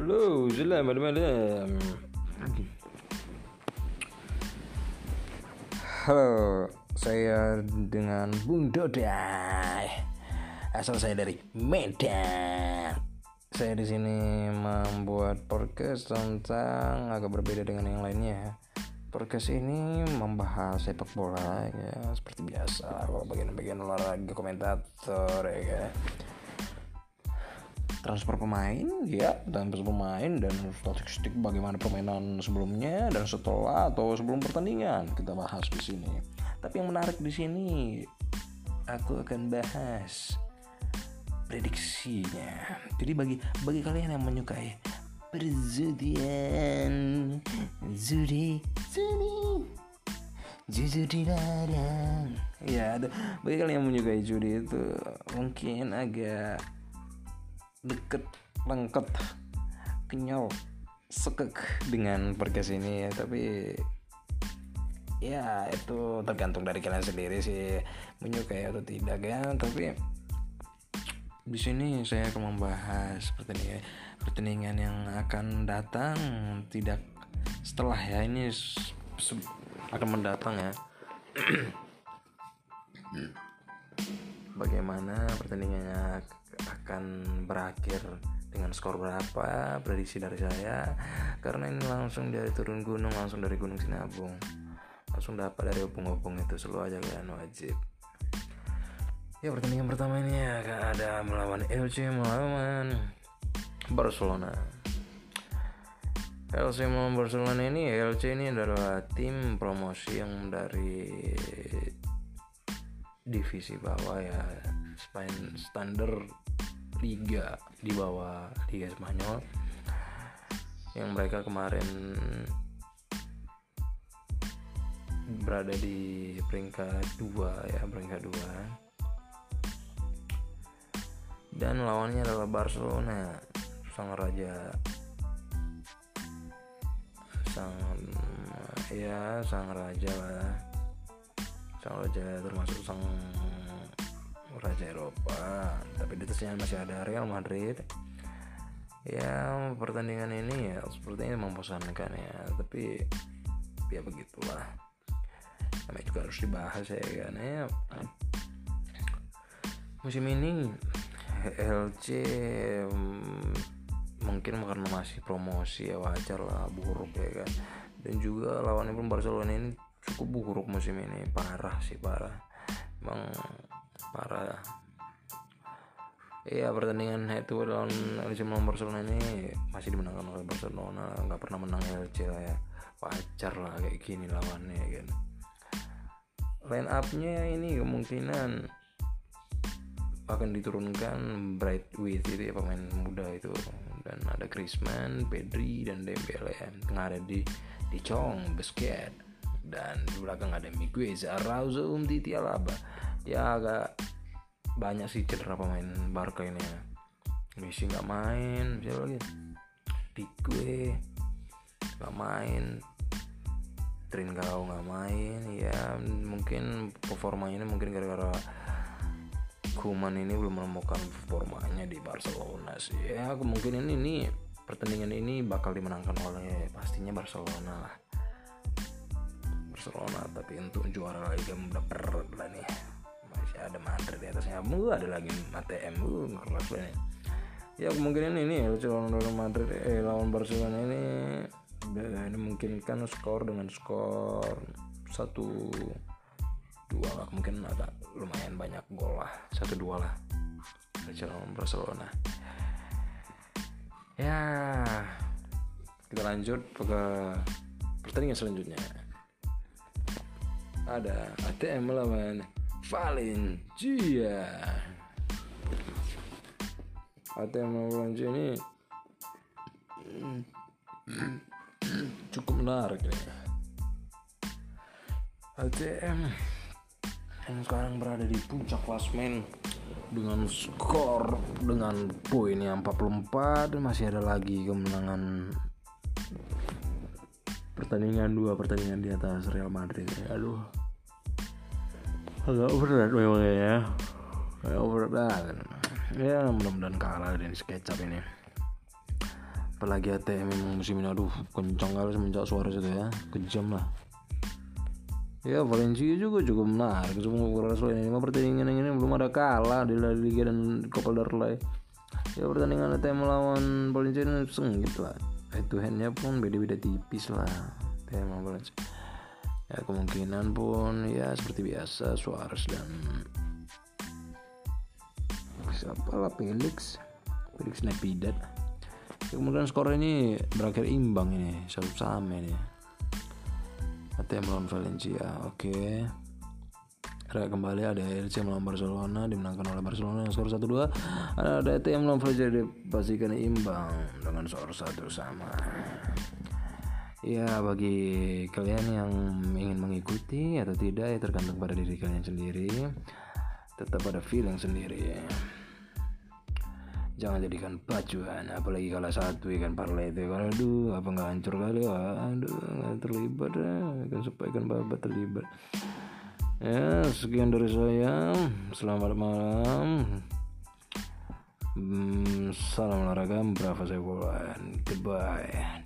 Halo, selamat malam. Halo, saya dengan Bung Dodai. Asal saya dari Medan. Saya di sini membuat podcast tentang agak berbeda dengan yang lainnya. Podcast ini membahas sepak bola ya seperti biasa, bagian-bagian olahraga komentator ya kan transfer pemain ya transfer pemain dan statistik bagaimana permainan sebelumnya dan setelah atau sebelum pertandingan kita bahas di sini. Tapi yang menarik di sini aku akan bahas prediksinya. Jadi bagi bagi kalian yang menyukai perzudian zudi zudi jujur ya bagi kalian yang menyukai judi itu mungkin agak deket lengket kenyal sekek dengan podcast ini ya. Tapi ya itu tergantung dari kalian sendiri sih menyukai atau tidak ya. Tapi di sini saya akan membahas pertandingan pertandingan yang akan datang tidak setelah ya. Ini akan mendatang ya bagaimana pertandingannya akan berakhir dengan skor berapa prediksi dari saya. Karena ini langsung dari turun gunung langsung dari gunung Sinabung. Langsung dapat dari opung-opung itu selalu aja kalian wajib. Ya pertandingan pertama ini akan ada melawan LC melawan Barcelona. LC melawan Barcelona ini LC ini adalah tim promosi yang dari divisi bawah ya Spain standar liga di bawah Liga Spanyol. Yang mereka kemarin berada di peringkat dua ya peringkat dua. Dan lawannya adalah Barcelona sang raja. Sang ya sang raja lah sang raja termasuk sang Raja Eropa. Tapi di atasnya masih ada Real Madrid. Ya pertandingan ini ya sepertinya membosankan ya. Tapi ya begitulah. Namanya juga harus dibahas ya kan ya. Musim ini LC hmm, mungkin karena masih promosi ya wajar lah buruk ya kan. Dan juga lawannya pun Barcelona ini cukup buruk musim ini. Parah sih parah. Emang parah. Iya pertandingan head to head lawan LC melawan Barcelona ini masih dimenangkan oleh Barcelona. Nggak pernah menang LC lah ya. Wajar lah kayak gini lawannya kan. Line upnya ini kemungkinan akan diturunkan Bright with itu ya pemain muda itu. Dan ada Griezmann, Pedri dan Dembele. Ya. tengah ada di di Chong, Busquets dan di belakang ada Miguel, Araujo, Umtiti, Alaba. Ya agak banyak sih cedera pemain Barca ini ya. Messi nggak main siapa lagi? Pique nggak main. Trincao nggak main ya mungkin performanya ini mungkin gara-gara Kuman ini belum menemukan performanya di Barcelona sih. Ya kemungkinan ini pertandingan ini bakal dimenangkan oleh pastinya Barcelona lah Barcelona tapi untuk juara Liga berat lah nih. Ada Madrid di atasnya. Bu ada lagi ATM bu kelas banget ya kemungkinan ini lawan Madrid eh lawan Barcelona ini ini mungkin kan skor dengan skor satu dua lah. Mungkin agak lumayan banyak gol lah. Satu dua lah. Lawan Barcelona. Ya kita lanjut ke pertandingan selanjutnya ada ATM melawan Valencia. ATM Valencia ini cukup menarik ya. ATM yang sekarang berada di puncak klasmen dengan skor dengan poin yang 44 dan masih ada lagi kemenangan pertandingan dua pertandingan di atas Real Madrid. Aduh agak berat memang ya. Agak berat ya mudah-mudahan kalah dari sketchup ini. Apalagi ATM memang musim ini aduh kencang kali semenjak suara itu ya. Kejam lah. Ya Valencia juga cukup menarik. Semua selain lima pertandingan ini belum ada kalah di Liga dan Copa del Rey. Ya pertandingan ATM melawan Valencia ini sengit lah. Itu handnya pun beda-beda tipis lah tema Valencia ya kemungkinan pun ya seperti biasa Suarez dan siapa lah Felix? Felix Nepidat ya, kemudian skor ini berakhir imbang ini satu sama ini. ATM melawan Valencia oke. Okay. kembali ada LC melawan Barcelona dimenangkan oleh Barcelona dengan skor 1-2 ada, ada ATM melawan Valencia dipastikan imbang dengan skor satu sama Ya bagi kalian yang ingin mengikuti atau tidak ya tergantung pada diri kalian sendiri. Tetap ada feeling sendiri. Jangan jadikan pacuan apalagi kalau satu ikan parle itu. Aduh apa nggak hancur kali? Aduh nggak terlibat ya supaya ikan babat terlibat. Ya sekian dari saya. Selamat malam. Hmm, salam olahraga berapa saya goodbye